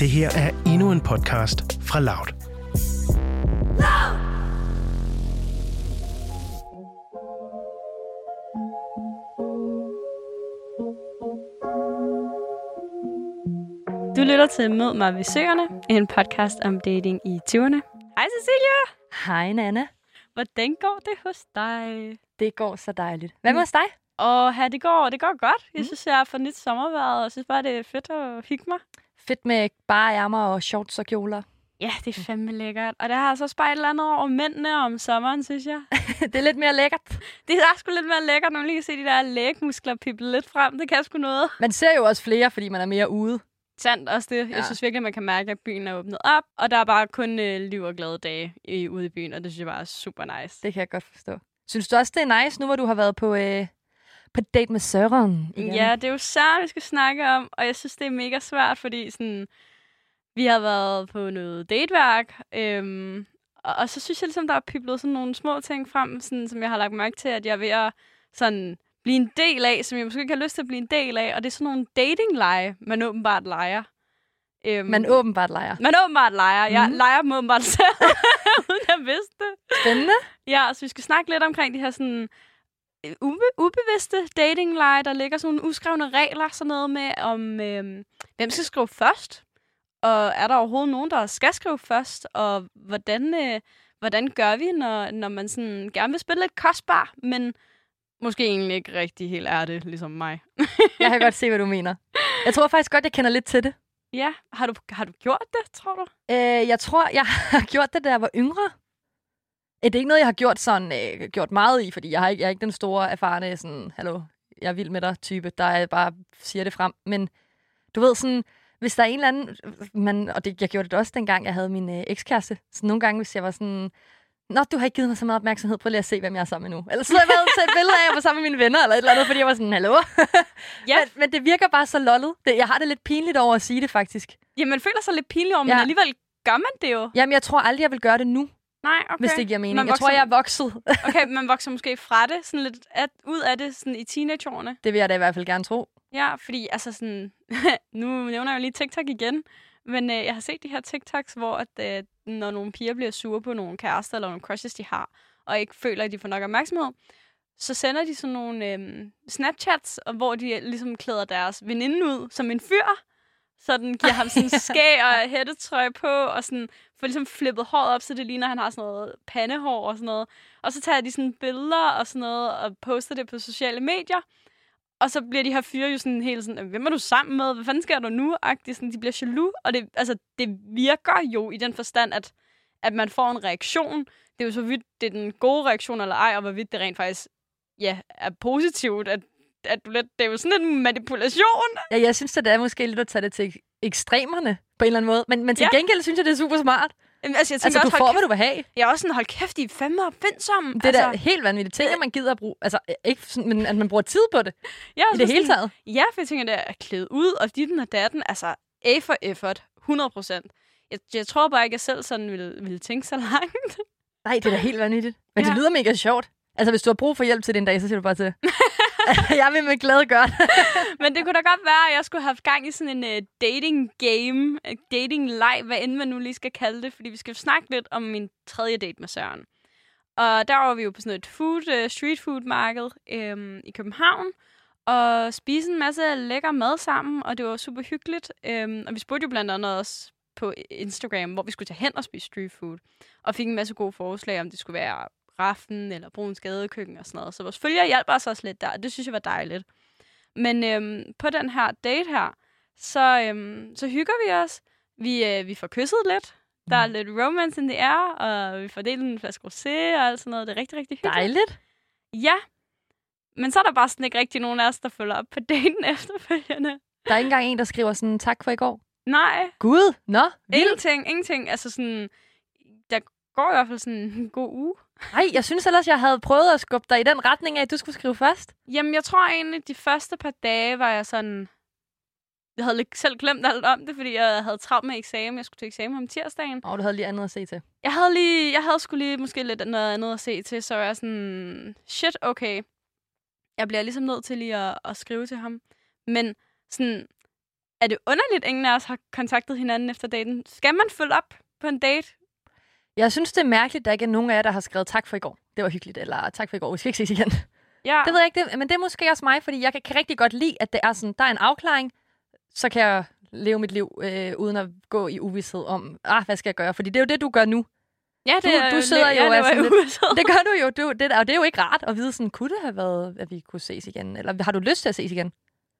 Det her er endnu en podcast fra Loud. Du lytter til Mød mig ved Søerne, en podcast om dating i 20'erne. Hej Cecilia! Hej, Nana. Hvordan går det hos dig? Det går så dejligt. Hvad med hos dig? Og her, det går, det går godt. Jeg Mm. synes, jeg har fået nyt sommervejret, og synes bare, det er fedt at hygge mig. Fedt med bare ærmer og shorts og kjoler. Ja, det er fandme lækkert. Og det har altså også bare et eller andet over mændene om sommeren, synes jeg. det er lidt mere lækkert. Det er sgu lidt mere lækkert, når man lige kan se de der lægmuskler pible lidt frem. Det kan sgu noget. Man ser jo også flere, fordi man er mere ude. Sandt også det. Jeg Ja. synes virkelig, man kan mærke, at byen er åbnet op. Og der er bare kun øh, liv og glade dage i, ude i byen, og det synes jeg bare er super nice. Det kan jeg godt forstå. Synes du også, det er nice, nu hvor du har været på, øh, på date med Søren? igen? Ja, det er jo Søren, vi skal snakke om, og jeg synes, det er mega svært, fordi sådan, vi har været på noget dateværk, øhm, og, og så synes jeg ligesom, der er piblet sådan nogle små ting frem, sådan, som jeg har lagt mærke til, at jeg er ved at sådan, blive en del af, som jeg måske ikke har lyst til at blive en del af, og det er sådan nogle dating-lege, man åbenbart leger. Øhm, Man åbenbart leger. man åbenbart leger. Jeg Mhm. leger dem åbenbart selv, uden jeg vidste det. Spændende. Ja, så vi skal snakke lidt omkring de her sådan ube, ubevidste datingleje. Der ligger sådan nogle uskrevne regler, sådan noget med, om øh, hvem skal skrive først, og er der overhovedet nogen, der skal skrive først, og hvordan, øh, hvordan gør vi, når, når man sådan gerne vil spille lidt kostbar, men måske egentlig ikke rigtig helt er det, ligesom mig. Jeg kan godt se, hvad du mener. Jeg tror faktisk godt, jeg kender lidt til det. Ja, har du, har du gjort det, tror du? Øh, jeg tror, jeg har gjort det, da jeg var yngre. Det er ikke noget, jeg har gjort sådan øh, gjort meget i, fordi jeg, har ikke, jeg er ikke den store, erfarne, sådan, hallo, jeg er vild med dig type, der er bare siger det frem. Men du ved sådan, hvis der er en eller anden, man, og det, jeg gjorde det også dengang, jeg havde min øh, ekskæreste. Så nogle gange, hvis jeg var sådan, Nå, du har ikke givet mig så meget opmærksomhed, prøv lige at se, hvem jeg er sammen med nu. Eller så havde jeg været til et billede af, at jeg var sammen med mine venner, eller et eller andet, fordi jeg var sådan, hallo? Ja. men, men, det virker bare så lollet. Det, jeg har det lidt pinligt over at sige det, faktisk. Jamen, man føler sig lidt pinlig over, men Ja. alligevel gør man det jo. Jamen, jeg tror aldrig, jeg vil gøre det nu, Nej, okay. hvis det giver mening. Man Jeg tror, vokser- jeg er vokset. Okay, man vokser måske fra det, sådan lidt at, ud af det sådan i teenageårene. Det vil jeg da i hvert fald gerne tro. Ja, fordi altså sådan, nu nævner jeg jo lige TikTok igen, men øh, jeg har set de her TikToks, hvor at, øh, når nogle piger bliver sure på nogle kærester eller nogle crushes, de har, og ikke føler, at de får nok opmærksomhed, så sender de sådan nogle øh, Snapchats, hvor de ligesom klæder deres veninde ud som en fyr, så den giver ham sådan skæg og hættetrøje på, og sådan får ligesom flippet håret op, så det ligner, at han har sådan noget pandehår og sådan noget. Og så tager de sådan billeder og sådan noget, og poster det på sociale medier. Og så bliver de her fyre jo sådan helt sådan, hvem er du sammen med? Hvad fanden sker der nu? Agtigt, sådan, de bliver jaloux, og det, altså, det virker jo i den forstand, at, at man får en reaktion. Det er jo så vidt, det er den gode reaktion eller ej, og hvorvidt det rent faktisk ja, er positivt, at, at du lidt, det er jo sådan en manipulation. Ja, jeg synes, at det er måske lidt at tage det til ekstremerne på en eller anden måde. Men, men til Ja. gengæld synes jeg, det er super smart. Jamen, Altså, jeg tænker Altså, du også, får, hold hvad kæft, du vil have. jeg er også sådan, hold kæft, de er fandme opfindsomme. Det er altså, da helt vanvittigt. Ting, at man gider at bruge. Altså, ikke sådan, men at man bruger tid på det. er I det hele sådan- taget. Ja, for jeg tænker, det er klædt ud, og dit og datten, altså A for effort, 100 procent. Jeg, jeg tror bare ikke, jeg selv sådan ville, ville tænke så langt. Nej, det er da helt vanvittigt. Men Ja. det lyder mega sjovt. Altså, hvis du har brug for hjælp til det en dag, så siger du bare til. jeg vil med glæde gøre det. Men det kunne da godt være, at jeg skulle have haft gang i sådan en uh, dating game, uh, dating leg, hvad end man nu lige skal kalde det, fordi vi skal snakke lidt om min tredje date med Søren. Og der var vi jo på sådan et food, uh, street food marked um, i København, og spise en masse lækker mad sammen, og det var super hyggeligt. Um, og vi spurgte jo blandt andet også på Instagram, hvor vi skulle tage hen og spise street food, og fik en masse gode forslag, om det skulle være raften eller brun skadekøkken og sådan noget. Så vores følgere hjalp os også lidt der, og det synes jeg var dejligt. Men øhm, på den her date her, så, øhm, så hygger vi os. Vi, øh, vi får kysset lidt. Der er lidt romance in the air, og vi får delt en flaske rosé og alt sådan noget. Det er rigtig, rigtig hyggeligt. Dejligt. Ja. Men så er der bare sådan ikke rigtig nogen af os, der følger op på daten efterfølgende. Der er ikke engang en, der skriver sådan, tak for i går. Nej, Gud, nå, vildt. ingenting, ingenting. Altså sådan, der går i hvert fald sådan en god uge. Nej, jeg synes ellers, jeg havde prøvet at skubbe dig i den retning af, at du skulle skrive først. Jamen, jeg tror egentlig, de første par dage var jeg sådan... Jeg havde selv glemt alt om det, fordi jeg havde travlt med eksamen. Jeg skulle til eksamen om tirsdagen. Og du havde lige andet at se til. Jeg havde lige, jeg havde skulle lige måske lidt noget andet at se til, så jeg er sådan, shit, okay. Jeg bliver ligesom nødt til lige at, at skrive til ham. Men sådan, er det underligt, at ingen af os har kontaktet hinanden efter daten? Skal man følge op på en date? Jeg synes, det er mærkeligt, at der ikke er nogen af jer, der har skrevet tak for i går. Det var hyggeligt, eller tak for i går, vi skal ikke ses igen. Ja. Det ved jeg ikke, det, men det er måske også mig, fordi jeg kan, kan rigtig godt lide, at det er sådan, der er en afklaring, så kan jeg leve mit liv øh, uden at gå i uvidshed om, ah, hvad skal jeg gøre? Fordi det er jo det, du gør nu. ja, Du- du sidder ja, jo det var sådan lidt-. Det gør du jo, du, det, og det er jo ikke rart at vide sådan, kunne det have været, at vi kunne ses igen? Eller har du lyst til at ses igen?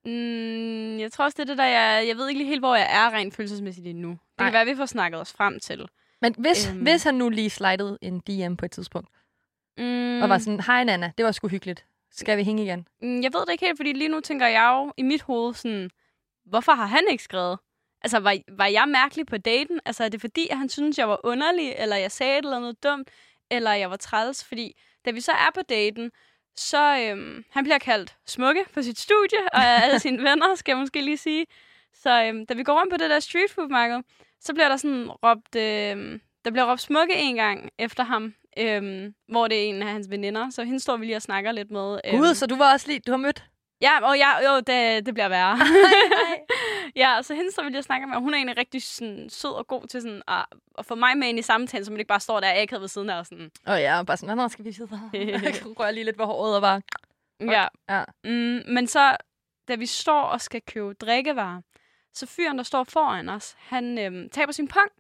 Mm, jeg tror også, det er det der, jeg, jeg ved ikke lige helt, hvor jeg er rent følelsesmæssigt endnu. Det Nej. kan være, at vi får snakket os frem til. Men hvis, Øhm. hvis han nu lige slidede en DM på et tidspunkt, Mm, mm. og var sådan, hej Nana, det var sgu hyggeligt. Skal vi hænge igen? mm, jeg ved det ikke helt, fordi lige nu tænker jeg jo i mit hoved sådan, hvorfor har han ikke skrevet? Altså, var, var jeg mærkelig på daten? Altså, er det fordi, at han synes, jeg var underlig, eller jeg sagde et eller andet dumt, eller jeg var træls? Fordi da vi så er på daten, så øhm, han bliver kaldt smukke på sit studie, og alle sine venner, skal jeg måske lige sige. Så øhm, da vi går rundt på det der street food marked, så bliver der sådan råbt, øhm, der bliver råbt smukke en gang efter ham, øhm, hvor det er en af hans veninder. Så hende står vi lige og snakker lidt med. øhm. Gud, så du var også lige, du har mødt? Ja, og ja, jo, det, det bliver værre. ja, så hende står vi lige og snakker med, og hun er egentlig rigtig sådan, sød og god til sådan, at, at få mig med ind i samtalen, så man ikke bare står der akavet ved siden af og sådan. Åh oh, ja, bare sådan, nå, skal vi? Så rører jeg lige lidt på håret og bare... Ja. Ja. Mm, men så, da vi står og skal købe drikkevarer, så fyren, der står foran os, han øhm, taber sin pung.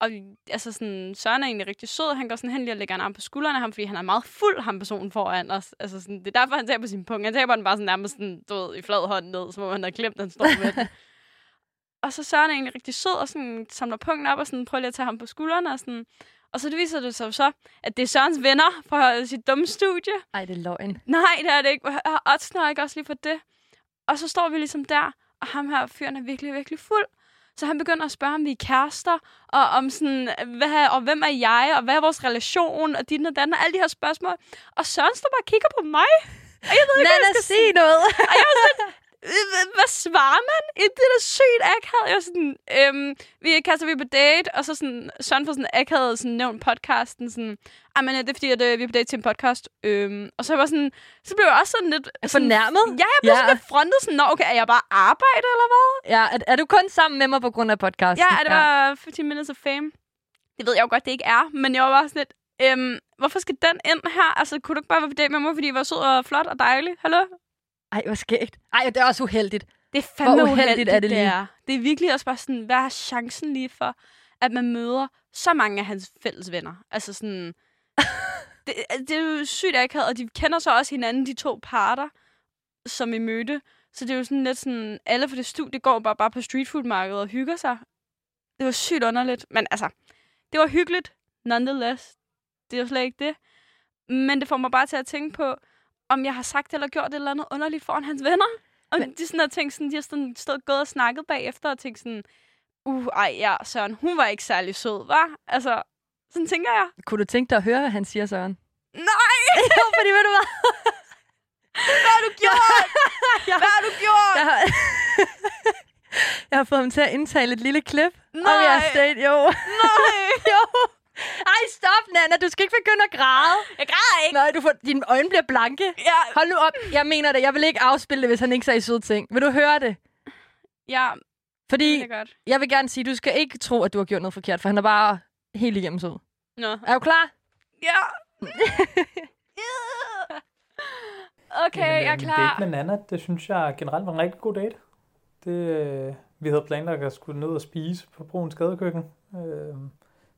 Og altså sådan, Søren er egentlig rigtig sød. Han går sådan hen lige og lægger en arm på skuldrene af ham, fordi han er meget fuld, ham personen foran os. Altså sådan, det er derfor, han taber sin pung. Han taber den bare sådan nærmest sådan, du ved, i flad hånd ned, som om han har glemt, at han står med den. Og så Søren er egentlig rigtig sød og sådan, samler punkten op og sådan, prøver lige at tage ham på skuldrene. Og, sådan. og så det viser det sig så, at det er Sørens venner fra sit dumme studie. Ej, det er løgn. Nej, det er det ikke. Og Odsner ikke også lige for det. Og så står vi ligesom der, og ham her fyren er virkelig, virkelig fuld. Så han begynder at spørge, om vi er kærester, og om sådan, hvad, og hvem er jeg, og hvad er vores relation, og din og den, og alle de her spørgsmål. Og Søren står bare og kigger på mig. Og jeg ved ikke, hvad jeg skal sig noget! og jeg var sådan, "Øh, hvad- svarer man? Det er da sygt akavet. Jeg var sådan, øhm, vi kaster vi på date, og så sådan, Søren får sådan akavet sådan nævnt podcasten, sådan, ah, men øh, det er fordi, at øh, vi er på date til en podcast. Øhm, og så var sådan, så blev jeg også sådan lidt... Sådan, Fornærmet? Ja, jeg blev Ja. sådan lidt frontet, sådan, Nå, okay, er jeg bare arbejde, eller hvad? Ja, er, er, du kun sammen med mig på grund af podcasten? Ja, det var 15 minutes of fame. Det ved jeg jo godt, det ikke er, men jeg var bare sådan lidt, øhm, hvorfor skal den ind her? Altså, kunne du ikke bare være på date med mig, fordi jeg var sød og flot og dejlig? Hallo? Ej, hvor skægt. Ej, det er også uheldigt. Det er fandme Hvor uheldigt, uheldigt er det lige? er. Det er virkelig også bare sådan, hvad er chancen lige for, at man møder så mange af hans fælles venner? Altså sådan... det, det er jo sygt akavet, og de kender så også hinanden, de to parter, som I mødte. Så det er jo sådan lidt sådan, alle for det studie går bare, bare på streetfood-markedet og hygger sig. Det var sygt underligt. Men altså, det var hyggeligt, nonetheless. Det er jo slet ikke det. Men det får mig bare til at tænke på, om jeg har sagt eller gjort et eller andet underligt foran hans venner. Og Men- de sådan har tænkt sådan, de har sådan stået gået og snakket bagefter og tænkt sådan, uh, ej, ja, Søren, hun var ikke særlig sød, var? Altså, sådan tænker jeg. Kunne du tænke dig at høre, hvad han siger, Søren? Nej! jo, fordi ved du hvad? Hvad har du gjort? Hvad har du gjort? Jeg har, jeg har fået ham til at indtale et lille klip om Nej. jeres date. Jo. Nej! jo. Ej, stop, Nana. Du skal ikke begynde at græde. Jeg græder ikke. Nej, du får, dine øjne bliver blanke. Ja, Hold nu op. Jeg mener det. Jeg vil ikke afspille det, hvis han ikke sagde søde ting. Vil du høre det? ja Fordi det er godt. jeg vil gerne sige, du skal ikke tro, at du har gjort noget forkert, for han er bare helt igennem sød. Nå. Er du klar? Ja. okay, jeg er Jamen, klar. Date med Nana, det synes jeg generelt var en rigtig god date. Det, øh, vi havde planlagt at skulle ned og spise på Bruns Gadekøkken. Øh,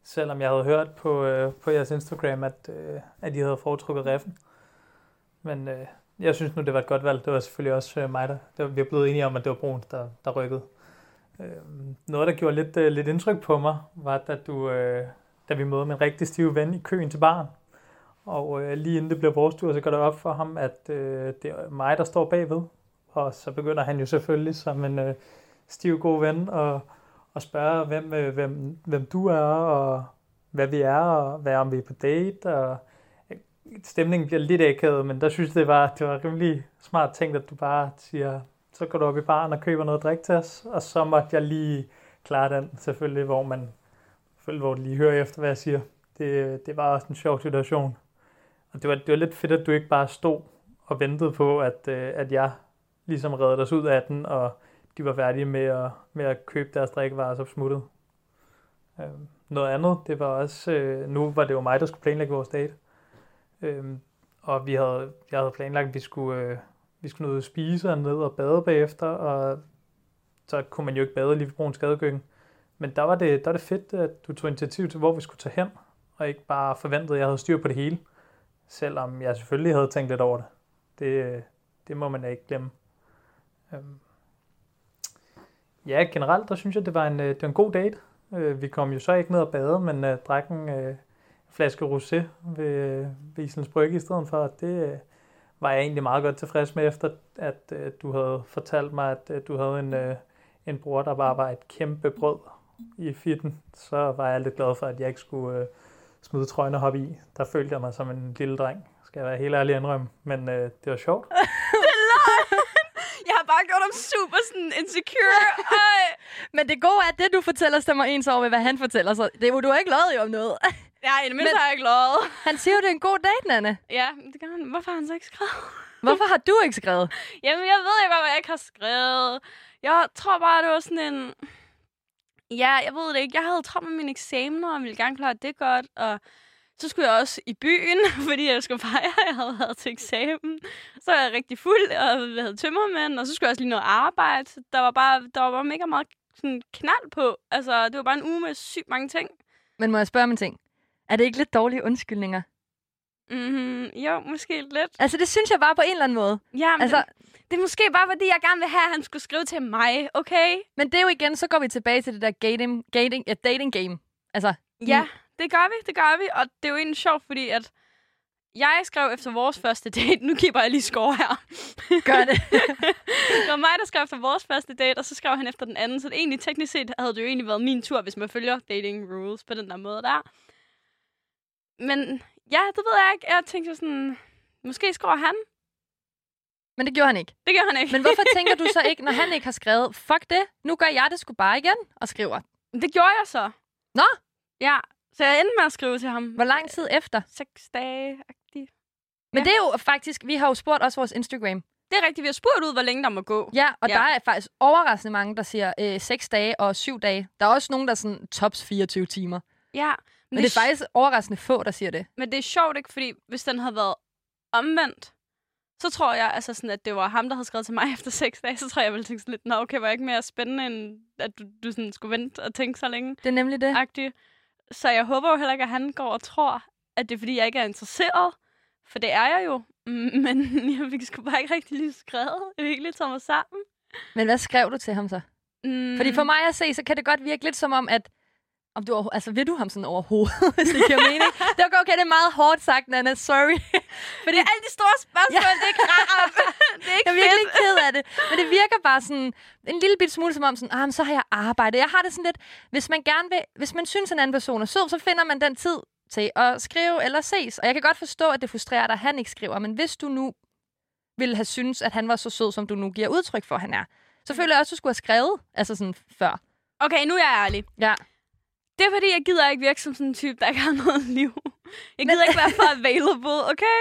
selvom jeg havde hørt på, øh, på jeres Instagram, at, øh, at I havde foretrukket reffen. Men øh, jeg synes nu, det var et godt valg. Det var selvfølgelig også øh, mig, der... Det var, vi er blevet enige om, at det var Bruns, der, der rykkede. Øh, noget, der gjorde lidt, øh, lidt indtryk på mig, var, da, du, øh, da vi mødte min rigtig stive ven i køen til baren. Og øh, lige inden det bliver vores tur, så går det op for ham, at øh, det er mig, der står bagved. Og så begynder han jo selvfølgelig som en øh, stiv god ven og, og spørge, hvem, øh, hvem, hvem du er, og hvad vi er, og hvad om vi er på date. Og øh, stemningen bliver lidt akavet, men der synes jeg, det var, det var rimelig smart tænkt, at du bare siger, så går du op i baren og køber noget drik til os. Og så måtte jeg lige klare den selvfølgelig, hvor man selvfølgelig, hvor du lige hører efter, hvad jeg siger. Det, det var også en sjov situation. Og det var, det var lidt fedt, at du ikke bare stod og ventede på, at, øh, at jeg ligesom redde os ud af den, og de var færdige med at, med at købe deres drikkevarer, så smuttede. Øh, noget andet, det var også, øh, nu var det jo mig, der skulle planlægge vores date. Øh, og vi havde, jeg havde planlagt, at vi skulle, øh, vi skulle noget og spise og ned og bade bagefter, og så kunne man jo ikke bade lige ved Broens Gadekøkken. Men der var, det, der var det fedt, at du tog initiativ til, hvor vi skulle tage hen, og ikke bare forventede, at jeg havde styr på det hele. Selvom jeg selvfølgelig havde tænkt lidt over det. Det, øh, det må man da ikke glemme. Øhm. Ja, generelt, der synes jeg, det var en, øh, det var en god date. Øh, vi kom jo så ikke ned og bade, men uh, drak en uh, flaske rosé ved, ved Islands Brygge i stedet for. Det uh, var jeg egentlig meget godt tilfreds med, efter at uh, du havde fortalt mig, at uh, du havde en, uh, en bror, der bare var et kæmpe brød i fitten. Så var jeg lidt glad for, at jeg ikke skulle uh, smide trøjen og hoppe i. Der følte jeg mig som en lille dreng, skal jeg være helt ærlig indrømme. Men uh, det var sjovt. Bare gjort ham super sådan insecure. Ej. Men det gode er, at det, du fortæller, stemmer ens over med, hvad han fortæller. Så det, du har ikke lovet jo om noget. Ja, i det mindste Men- har jeg ikke lovet. Han siger jo, det er en god date, Nanne. Ja, det gør han. Hvorfor har han så ikke skrevet? Hvorfor har du ikke skrevet? Jamen, jeg ved ikke, hvad jeg ikke har skrevet. Jeg tror bare, det var sådan en... Ja, jeg ved det ikke. Jeg havde travlt med mine eksamener, og ville gerne klare det godt. Og så skulle jeg også i byen, fordi jeg skulle fejre, jeg havde været til eksamen. Så var jeg rigtig fuld, og jeg havde tømmermænd, og så skulle jeg også lige noget arbejde. Der var bare, der var bare mega meget sådan knald på. Altså, det var bare en uge med sygt mange ting. Men må jeg spørge om en ting? Er det ikke lidt dårlige undskyldninger? Mm-hmm, jo, måske lidt. Altså, det synes jeg bare på en eller anden måde. Ja, men Altså- det, er måske bare, fordi jeg gerne vil have, at han skulle skrive til mig, okay? Men det er jo igen, så går vi tilbage til det der dating, dating, ja, dating game. Altså, Ja, det gør vi, det gør vi. Og det er jo egentlig sjovt, fordi at jeg skrev efter vores første date. Nu kigger jeg lige score her. gør det. det var mig, der skrev efter vores første date, og så skrev han efter den anden. Så det egentlig teknisk set havde det jo egentlig været min tur, hvis man følger dating rules på den der måde der. Men ja, det ved jeg ikke. Jeg tænkte sådan, måske skriver han. Men det gjorde han ikke. Det gør han ikke. Men hvorfor tænker du så ikke, når han ikke har skrevet, fuck det, nu gør jeg det sgu bare igen, og skriver. det gjorde jeg så. Nå, Ja, så jeg endte med at skrive til ham. hvor lang tid efter? Seks dage. -agtigt. Men Ja. det er jo faktisk, vi har jo spurgt også vores Instagram. Det er rigtigt. Vi har spurgt ud, hvor længe der må gå. Ja, og Ja. der er faktisk overraskende mange, der siger øh, 6 dage og 7 dage. Der er også nogen, der er sådan tops 24 timer. Ja, men, Men det er faktisk overraskende få, der siger det. Men det er sjovt, ikke? Fordi hvis den havde været omvendt, så tror jeg, altså sådan, at det var ham, der havde skrevet til mig efter seks dage, så tror jeg, jeg ville tænke sådan lidt, nå okay, var jeg ikke mere spændende, end at du, du sådan skulle vente og tænke så længe. Det er nemlig det. Agtigt. Så jeg håber jo heller ikke, at han går og tror, at det er, fordi jeg ikke er interesseret. For det er jeg jo. Men jeg fik sgu bare ikke rigtig lige skrevet. Jeg fik ikke lige taget mig sammen. Men hvad skrev du til ham så? Mm. Fordi for mig at se, så kan det godt virke lidt som om, at om du, overho- altså, vil du ham sådan overhovedet, hvis det giver mening? Det er okay, det er meget hårdt sagt, Nana. Sorry. Fordi alle de store spørgsmål, ja. det er ikke rart. det er ikke Jeg er virkelig ked af det. Men det virker bare sådan en lille bit smule som om, sådan, ah, så har jeg arbejdet. Jeg har det sådan lidt, hvis man gerne vil, hvis man synes, en anden person er sød, så finder man den tid til at skrive eller ses. Og jeg kan godt forstå, at det frustrerer dig, at han ikke skriver. Men hvis du nu ville have synes, at han var så sød, som du nu giver udtryk for, at han er, så føler jeg også, at du skulle have skrevet, altså sådan før. Okay, nu er jeg ærlig. Ja. Det er fordi, jeg gider ikke virke som sådan en type, der ikke har noget liv. Jeg gider ikke være for available, okay?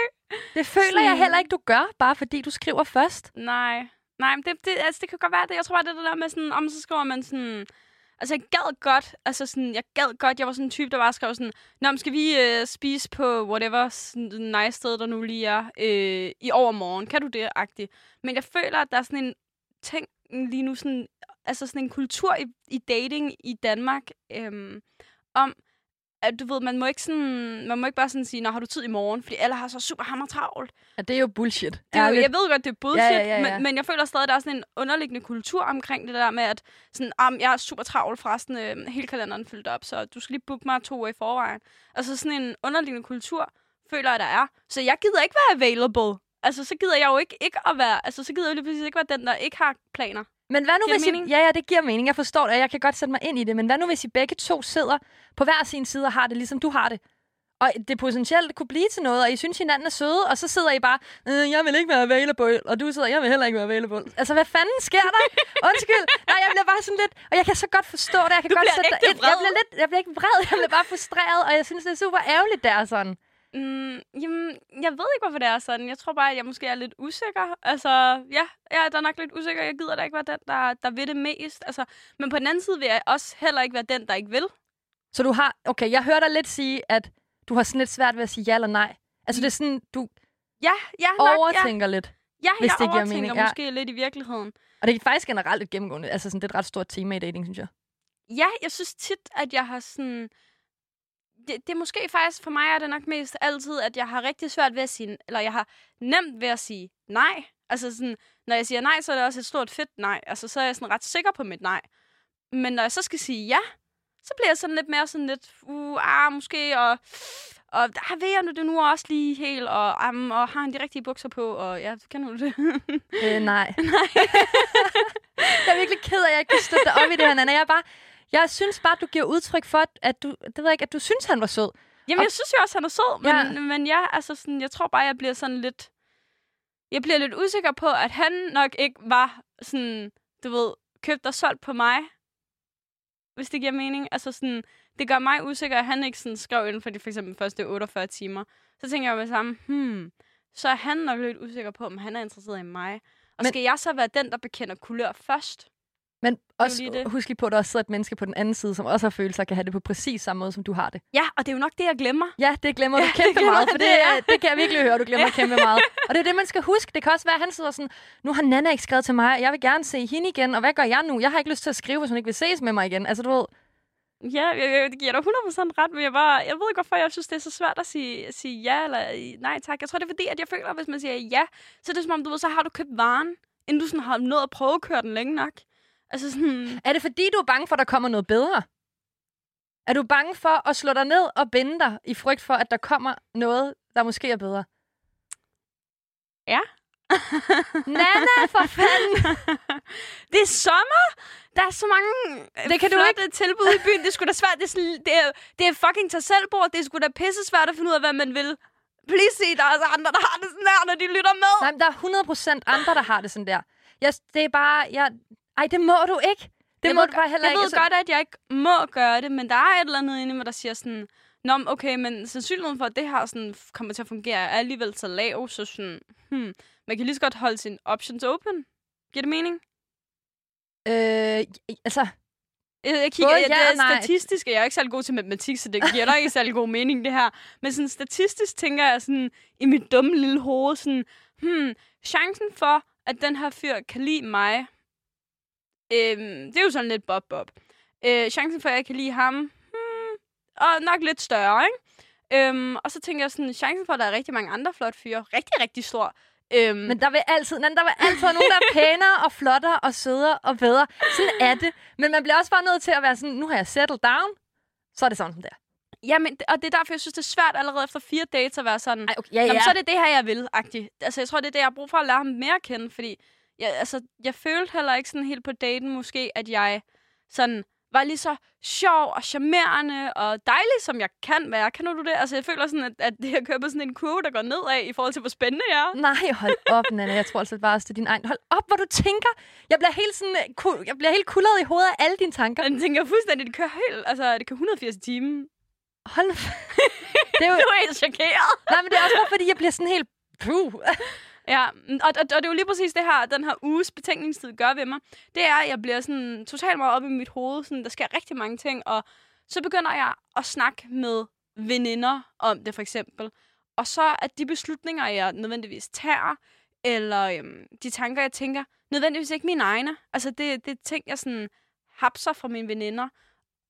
Det føler Sådan- jeg heller ikke, du gør, bare fordi du skriver først. Nej. Nej, men det, det, altså, det kan godt være det. Jeg tror bare, det er det der med sådan, om så skriver man sådan... Altså, jeg gad godt, altså sådan, jeg gad godt, jeg var sådan en type, der bare skrev sådan, Nå, men skal vi øh, spise på whatever sådan, nice sted, der nu lige er, øh, i overmorgen? Kan du det, agtigt? Men jeg føler, at der er sådan en ting lige nu, sådan, altså sådan en kultur i, i dating i Danmark, øhm, om, at du ved, man må ikke sådan, man må ikke bare sådan sige, nå, har du tid i morgen? Fordi alle har så super hammer travlt. Og det er jo bullshit. Det er jo, jeg ved godt, det er bullshit, Ja, ja, ja, ja. Men, men jeg føler stadig, at der er sådan en underliggende kultur omkring det der med, at sådan, um, jeg er super travl forresten, øh, hele kalenderen er fyldt op, så du skal lige booke mig to uger i forvejen. Altså sådan en underliggende kultur, føler jeg, der er. Så jeg gider ikke være available. Altså, så gider jeg jo ikke, ikke at være, altså, så gider jeg jo lige præcis ikke være den, der ikke har planer. Men hvad nu Giver hvis I, mening? Ja, ja, det giver mening. Jeg forstår det, og jeg kan godt sætte mig ind i det. Men hvad nu hvis I begge to sidder på hver sin side og har det, ligesom du har det? Og det potentielt kunne blive til noget, og I synes, hinanden er søde, og så sidder I bare, øh, jeg vil ikke være available, og du sidder, jeg vil heller ikke være available. Altså, hvad fanden sker der? Undskyld. Nej, jeg bliver bare sådan lidt, og jeg kan så godt forstå det. Jeg kan Du godt sætte dig ind. Jeg bliver, lidt, jeg bliver ikke vred, jeg bliver bare frustreret, og jeg synes, det er super ærgerligt, det er sådan. Mm, jamen, jeg ved ikke, hvorfor det er sådan. Jeg tror bare, at jeg måske er lidt usikker. Altså, ja, jeg er da nok lidt usikker. Jeg gider da ikke være den, der, der vil det mest. Altså, men på den anden side vil jeg også heller ikke være den, der ikke vil. Så du har... Okay, jeg hører dig lidt sige, at du har sådan lidt svært ved at sige ja eller nej. Altså, det er sådan, du Ja, ja, nok, ja. overtænker lidt. Ja, hvis jeg det giver overtænker mening, ja. måske lidt i virkeligheden. Og det er faktisk generelt et gennemgående, altså sådan, det er et ret stort tema i dating, synes jeg. Ja, jeg synes tit, at jeg har sådan... Det, det er måske faktisk, for mig er det nok mest altid, at jeg har rigtig svært ved at sige... Eller jeg har nemt ved at sige nej. Altså sådan, når jeg siger nej, så er det også et stort fedt nej. Altså, så er jeg sådan ret sikker på mit nej. Men når jeg så skal sige ja, så bliver jeg sådan lidt mere sådan lidt... Uh, ah, måske, og... Og ah, ved jeg nu det nu også lige helt, og, um, og har han de rigtige bukser på, og ja, kan du det? Øh, nej. jeg er virkelig ked af, at jeg ikke kan støtte dig op i det her, Nana. Jeg, er bare, jeg synes bare, at du giver udtryk for, at du, det ved jeg ikke, at du synes, han var sød. Jamen, Og- jeg synes jo også, han er sød, men Ja. men ja altså sådan, jeg tror bare, jeg bliver sådan lidt... Jeg bliver lidt usikker på, at han nok ikke var sådan, du ved, købt og solgt på mig. Hvis det giver mening. Altså sådan, det gør mig usikker, at han ikke sådan skrev inden for de for eksempel første 48 timer. Så tænker jeg med sammen, hmm, så er han nok lidt usikker på, om han er interesseret i mig. Og men, skal jeg så være den, der bekender kulør først? Men også lige det. husk lige på, at der også sidder et menneske på den anden side, som også har følelser og kan have det på præcis samme måde, som du har det. Ja, og det er jo nok det, jeg glemmer. Ja, det glemmer du Ja, det kæmpe glemmer meget, for det, det er. det, kan jeg virkelig høre, du glemmer kæmpe meget. Og det er det, man skal huske. Det kan også være, at han sidder sådan, nu har Nana ikke skrevet til mig, og jeg vil gerne se hende igen, og hvad gør jeg nu? Jeg har ikke lyst til at skrive, hvis hun ikke vil ses med mig igen. Altså, du ved, Ja, jeg, jeg, det giver dig 100% ret, men jeg, bare, jeg ved ikke, hvorfor jeg synes, det er så svært at sige, at sige ja eller nej tak. Jeg tror, det er fordi, at jeg føler, at hvis man siger ja, så er det som om, du ved, så har du købt varen, inden du sådan har nået at prøve at køre den længe nok. Altså sådan, er det fordi, du er bange for, at der kommer noget bedre? Er du bange for at slå dig ned og binde dig i frygt for, at der kommer noget, der måske er bedre? Ja. Nana, for fanden! det er sommer! Der er så mange øh, Det kan du flotte tilbud i byen. Det er sgu da svært. Det er, sådan, det er, det er fucking tag selv bord. Det er sgu da pisse svært at finde ud af, hvad man vil. Please sig, der er altså andre, der har det sådan her, når de lytter med. Nej, men der er 100% andre, der har det sådan der. Jeg, det er bare... Jeg, ej, det må du ikke. Det jeg må ved, du bare heller jeg ikke. ved godt, at jeg ikke må gøre det, men der er et eller andet inde i mig, der siger sådan, Nå, okay, men sandsynligheden for, at det her sådan, kommer til at fungere, er alligevel så lav, så sådan, hmm, man kan lige så godt holde sine options open. Giver det mening? Øh, altså, Jeg, jeg kigger, Både ja, ja det er nej. statistisk, og jeg er ikke særlig god til matematik, så det giver da ikke særlig god mening, det her. Men sådan statistisk tænker jeg sådan, i mit dumme lille hoved, sådan, hmm, chancen for, at den her fyr kan lide mig, øhm, det er jo sådan lidt bob-bob. Øh, chancen for, at jeg kan lide ham, hmm, og nok lidt større, ikke? Øhm, og så tænker jeg sådan, chancen for, at der er rigtig mange andre flotte fyre, rigtig, rigtig stor. Øhm, men der vil altid, der vil altid nogen, der er pænere og flottere og sødere og bedre. Sådan er det. Men man bliver også bare nødt til at være sådan, nu har jeg settled down, så er det sådan som det er. Jamen, og det er derfor, jeg synes, det er svært allerede efter fire dates at være sådan, Ej, okay, ja, ja. men så er det det her, jeg vil, agtigt. Altså, jeg tror, det er det, jeg har brug for at lære ham mere at kende, fordi jeg, altså, jeg følte heller ikke sådan helt på daten måske, at jeg sådan var lige så sjov og charmerende og dejlig, som jeg kan være. Kan du det? Altså, jeg føler sådan, at, at det her kører på sådan en kurve, der går nedad i forhold til, hvor spændende jeg er. Nej, hold op, Nana. Jeg tror altså bare også, det er din egen. Hold op, hvor du tænker. Jeg bliver helt sådan, øh, jeg bliver helt kuldret i hovedet af alle dine tanker. Men jeg tænker fuldstændig, det kører helt, altså, det kører 180 i timen. Hold. Det er jo, Du er helt chokeret. nej, men det er også bare, fordi jeg bliver sådan helt... Puh. Ja, mm, og, og, og det er jo lige præcis det her, den her uges betænkningstid gør ved mig. Det er, at jeg bliver sådan totalt meget op i mit hoved. Sådan, der sker rigtig mange ting, og så begynder jeg at snakke med veninder om det, for eksempel. Og så at de beslutninger, jeg nødvendigvis tager, eller øhm, de tanker, jeg tænker, nødvendigvis ikke mine egne. Altså, det, det er ting, jeg sådan hapser fra mine veninder,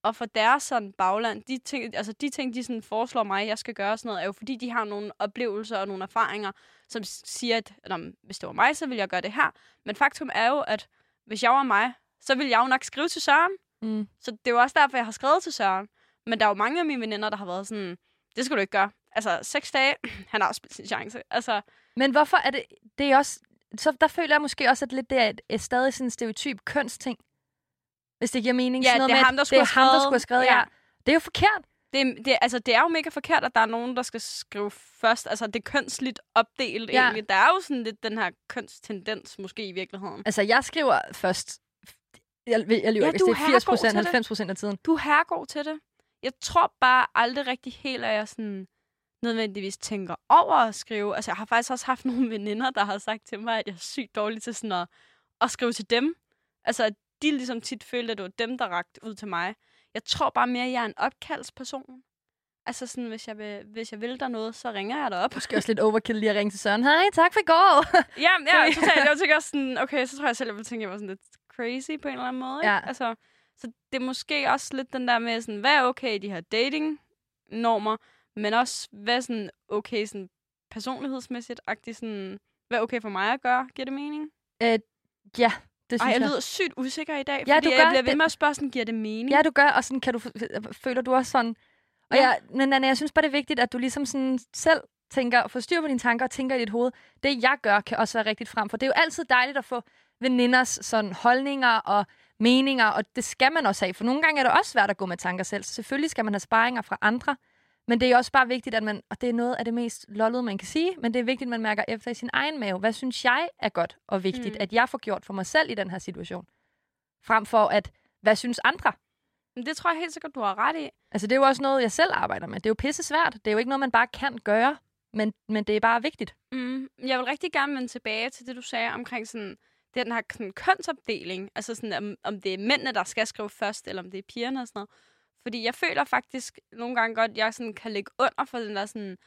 og for deres sådan bagland, de ting, altså de ting, de sådan foreslår mig, jeg skal gøre sådan noget, er jo fordi, de har nogle oplevelser og nogle erfaringer, som siger, at "Nå, hvis det var mig, så ville jeg gøre det her. Men faktum er jo, at hvis jeg var mig, så ville jeg jo nok skrive til Søren. Mm. Så det er jo også derfor, jeg har skrevet til Søren. Men der er jo mange af mine veninder, der har været sådan, det skal du ikke gøre. Altså, seks dage, han har også spillet sin chance. Altså, Men hvorfor er det... Det er også... Så der føler jeg måske også, at lidt det er et, et stadig sådan en stereotyp kønsting. Hvis det giver mening. Ja, Sådan noget det er med, ham, der skulle det er ham, der skulle have skrevet. Ja. Ja. Det er jo forkert. det, det, altså, det er jo mega forkert, at der er nogen, der skal skrive først. Altså, det er kønsligt opdelt Ja. egentlig. Der er jo sådan lidt den her kønstendens, måske i virkeligheden. Altså, jeg skriver først... Jeg, jeg, lyver Ja, hvis det er 80 herregod til procent, det. 90 procent af tiden. Du er herregod til det. Jeg tror bare aldrig rigtig helt, at jeg sådan nødvendigvis tænker over at skrive. Altså, jeg har faktisk også haft nogle veninder, der har sagt til mig, at jeg er sygt dårlig til sådan at, at skrive til dem. Altså, de ligesom tit følte, at det var dem, der rakte ud til mig. Jeg tror bare mere, at jeg er en opkaldsperson. Altså sådan, hvis jeg vil, hvis jeg vil der noget, så ringer jeg derop. Måske også lidt overkill lige at ringe til Søren. Hej, tak for i går. ja, ja, totalt. Jeg tænker også sådan, okay, så tror jeg selv, jeg vil tænke, at jeg var sådan lidt crazy på en eller anden måde. Ikke? Ja. Altså, så det er måske også lidt den der med, sådan, hvad er okay i de her dating-normer, men også, hvad er sådan okay sådan personlighedsmæssigt, sådan, hvad er okay for mig at gøre? Giver det mening? øh, ja, det synes Ej, jeg jeg. lyder sygt usikker i dag, Ja, fordi du jeg gør bliver ved det. med at spørge, sådan, giver det mening? Ja, du gør, og sådan kan du, føler du også sådan. Og ja. jeg, men Anna, jeg synes bare, det er vigtigt, at du ligesom sådan selv tænker, får styr på dine tanker og tænker i dit hoved. Det, jeg gør, kan også være rigtigt frem. For det er jo altid dejligt at få veninders sådan, holdninger og meninger, og det skal man også have. For nogle gange er det også svært at gå med tanker selv. Så selvfølgelig skal man have sparringer fra andre. Men det er også bare vigtigt, at man, og det er noget af det mest lollede, man kan sige, men det er vigtigt, at man mærker efter i sin egen mave. Hvad synes jeg er godt og vigtigt, Mm. at jeg får gjort for mig selv i den her situation? Frem for at, hvad synes andre? Men det tror jeg helt sikkert, du har ret i. Altså, det er jo også noget, jeg selv arbejder med. Det er jo pisse svært. Det er jo ikke noget, man bare kan gøre, men, men det er bare vigtigt. Mm. Jeg vil rigtig gerne vende tilbage til det, du sagde omkring sådan, den her sådan, kønsopdeling. Altså sådan, om, om det er mændene, der skal skrive først, eller om det er pigerne og sådan noget. Fordi jeg føler faktisk nogle gange godt, at jeg sådan kan ligge under for den der sådan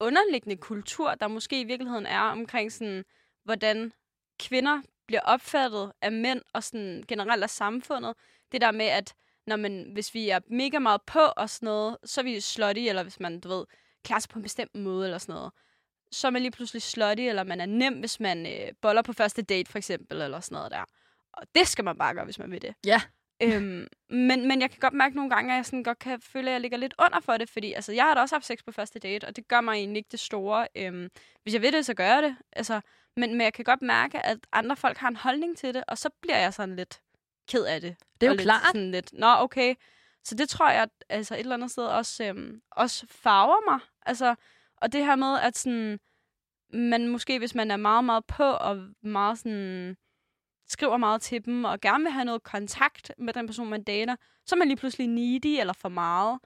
underliggende kultur, der måske i virkeligheden er omkring sådan, hvordan kvinder bliver opfattet af mænd og sådan generelt af samfundet. Det der med, at når man, hvis vi er mega meget på og sådan noget, så er vi slutty, eller hvis man, du ved, klarer sig på en bestemt måde eller sådan noget så er man lige pludselig slutty, eller man er nem, hvis man øh, boller på første date, for eksempel, eller sådan noget der. Og det skal man bare gøre, hvis man vil det. Ja. Øhm, men, men jeg kan godt mærke nogle gange, at jeg sådan godt kan føle, at jeg ligger lidt under for det, fordi altså, jeg har da også haft sex på første date, og det gør mig egentlig ikke det store. Øhm, hvis jeg vil det, så gør jeg det. Altså, men, men jeg kan godt mærke, at andre folk har en holdning til det, og så bliver jeg sådan lidt ked af det. Det er jo lidt klart. Sådan lidt, Nå, okay. Så det tror jeg, at, altså et eller andet sted også, øhm, også farver mig. Altså, og det her med, at sådan, man måske, hvis man er meget, meget på, og meget sådan, skriver meget til dem, og gerne vil have noget kontakt med den person, man dater, så er man lige pludselig needy eller for meget.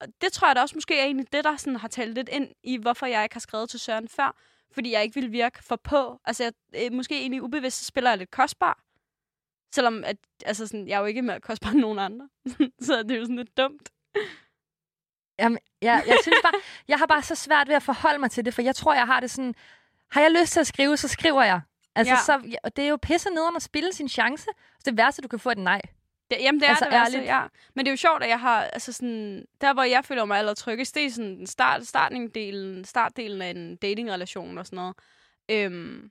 Og det tror jeg da også måske er egentlig det, der sådan har talt lidt ind i, hvorfor jeg ikke har skrevet til Søren før. Fordi jeg ikke vil virke for på. Altså, jeg, øh, måske egentlig ubevidst, så spiller jeg lidt kostbar. Selvom at, altså sådan, jeg er jo ikke mere kostbar end nogen andre. så det er jo sådan lidt dumt. Jamen, jeg, jeg synes bare, jeg har bare så svært ved at forholde mig til det, for jeg tror, jeg har det sådan, har jeg lyst til at skrive, så skriver jeg. Altså, Ja. så, ja, og det er jo pisse nederen at spille sin chance. Så det værste, du kan få, er et nej. Det, jamen, det er Altså, altså, det værste, ærligt. ja. Men det er jo sjovt, at jeg har, altså sådan, der hvor jeg føler mig allertryggest, det er sådan start, startdelen, startdelen af en datingrelation og sådan noget. Øhm,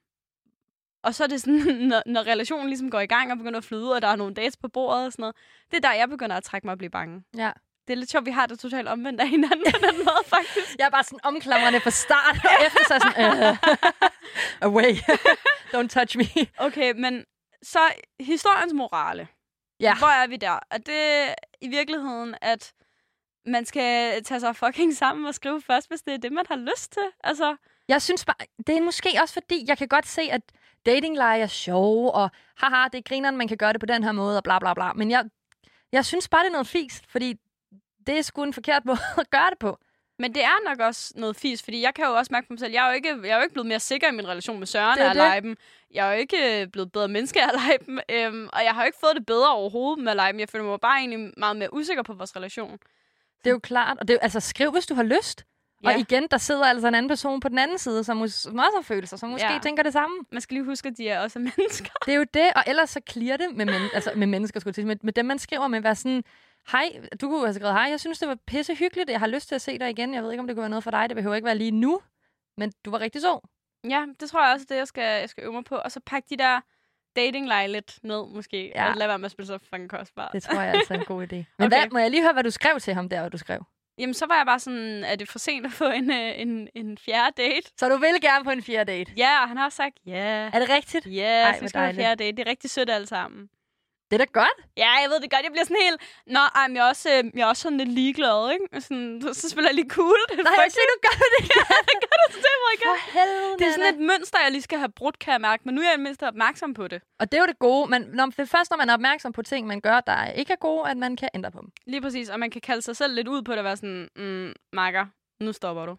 og så er det sådan, når, når relationen ligesom går i gang og begynder at flyde, og der er nogle dates på bordet og sådan noget, det er der, jeg begynder at trække mig og blive bange. Ja. Det er lidt sjovt, vi har det totalt omvendt af hinanden på den måde, faktisk. Jeg er bare sådan omklamrende fra start, og efter så sådan, uh, away, don't touch me. Okay, men så historiens morale. Ja. Hvor er vi der? Er det i virkeligheden, at man skal tage sig fucking sammen og skrive først, hvis det er det, man har lyst til? Altså, Jeg synes bare, det er måske også fordi, jeg kan godt se, at datingleje er sjov, og haha, det er grineren, man kan gøre det på den her måde, og bla bla bla. Men jeg, jeg synes bare, det er noget fis, fordi det er sgu en forkert måde at gøre det på. men det er nok også noget fis, fordi jeg kan jo også mærke på mig selv, jeg er jo ikke, jeg er jo ikke blevet mere sikker i min relation med Søren af at det. lege dem. Jeg er jo ikke øh, blevet bedre menneske af at lege dem, øhm, og jeg har jo ikke fået det bedre overhovedet med at lege dem. Jeg føler mig bare egentlig meget mere usikker på vores relation. Det er jo klart, og det er, jo- altså skriv, hvis du har lyst. Ja. Og igen, der sidder altså en anden person på den anden side, som, mås- som også har følelser, som måske Ja. tænker det samme. Man skal lige huske, at de er også mennesker. Det er jo det, og ellers så clear det med, men, altså, med mennesker, skulle jeg til, med, med dem, man skriver med, være sådan, hej, du kunne have skrevet, hej, jeg synes, det var pisse hyggeligt, jeg har lyst til at se dig igen, jeg ved ikke, om det kunne være noget for dig, det behøver ikke være lige nu, men du var rigtig så. Ja, det tror jeg også, det jeg skal, jeg skal øve mig på. Og så pakke de der datingleje lidt ned, måske. Ja. Og lade være med at spille så fucking kostbart. Det tror jeg altså er en god idé. Men okay. Hvad, må jeg lige høre, hvad du skrev til ham der, hvad du skrev? Jamen, så var jeg bare sådan, er det for sent at få en, øh, en, en fjerde date? Så du vil gerne på en fjerde date? Ja, og han har også sagt, ja. Er det rigtigt? Ja, Ej, så hvor vi skal have en fjerde date. Det er rigtig sødt alle sammen. Det er da godt. Ja, jeg ved det godt. Jeg bliver sådan helt... Nå, ej, men jeg er også, øh, jeg er også sådan lidt ligeglad, ikke? Sådan, så, så spiller jeg lige cool. Det Nej, jeg siger, du gør det ikke. Ja, det gør det til mig, For helvede, Det er sådan et mønster, jeg lige skal have brudt, kan jeg mærke. Men nu er jeg mindst opmærksom på det. Og det er jo det gode. Men når, det er først, når man er opmærksom på ting, man gør, der ikke er gode, at man kan ændre på dem. Lige præcis. Og man kan kalde sig selv lidt ud på det og være sådan, mm, makker, nu stopper du.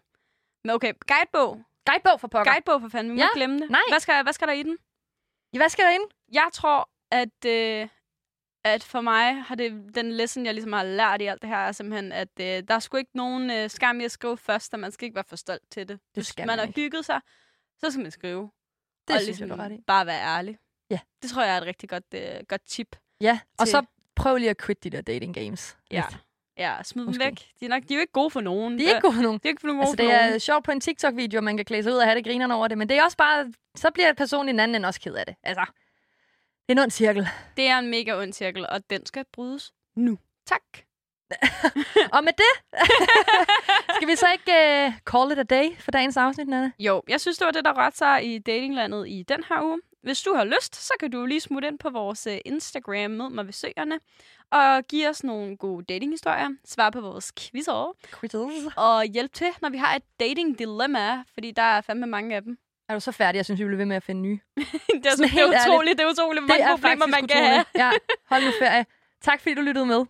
Men okay, guidebog. Guidebog for pokker. Guidebog for fanden, vi må Ja, ikke glemme det. nej. Hvad skal, hvad skal der i den? Hvad skal der ind? Jeg tror, at, øh, at for mig har det den lesson, jeg ligesom har lært i alt det her, er simpelthen, at øh, der er sgu ikke nogen øh, skam i at skrive først, og man skal ikke være for stolt til det. Det skal man man har hygget sig, så skal man skrive. Det og synes jeg, du ret i. bare være ærlig. Ja. Det tror jeg er et rigtig godt, øh, godt tip. Ja, og til- så prøv lige at quit de der dating games. Ja. Lidt. Ja, smid dem væk. De er, nok, de er jo ikke gode for nogen. De er ikke gode for nogen. De er ikke for nogen Altså, det er nogen. sjovt på en TikTok-video, man kan klæde sig ud og have det grinerne over det, men det er også bare, så bliver personen i den anden ende også ked af det. Altså, det er en ond cirkel. Det er en mega ond cirkel, og den skal brydes nu. Tak. og med det, skal vi så ikke uh, call it a day for dagens afsnit, Nana? Jo, jeg synes, det var det, der rørte sig i datinglandet i den her uge. Hvis du har lyst, så kan du lige smutte ind på vores øh, Instagram, mød mig ved søerne, og give os nogle gode datinghistorier, svare på vores quizzer, Quizzes. og hjælp til, når vi har et dating dilemma, fordi der er fandme mange af dem. Er du så færdig? Jeg synes, vi bliver ved med at finde nye. det er, så, Sådan det er utroligt, det er utroligt, hvor mange er problemer man kan have. utroligt. Ja, hold nu ferie. Tak fordi du lyttede med.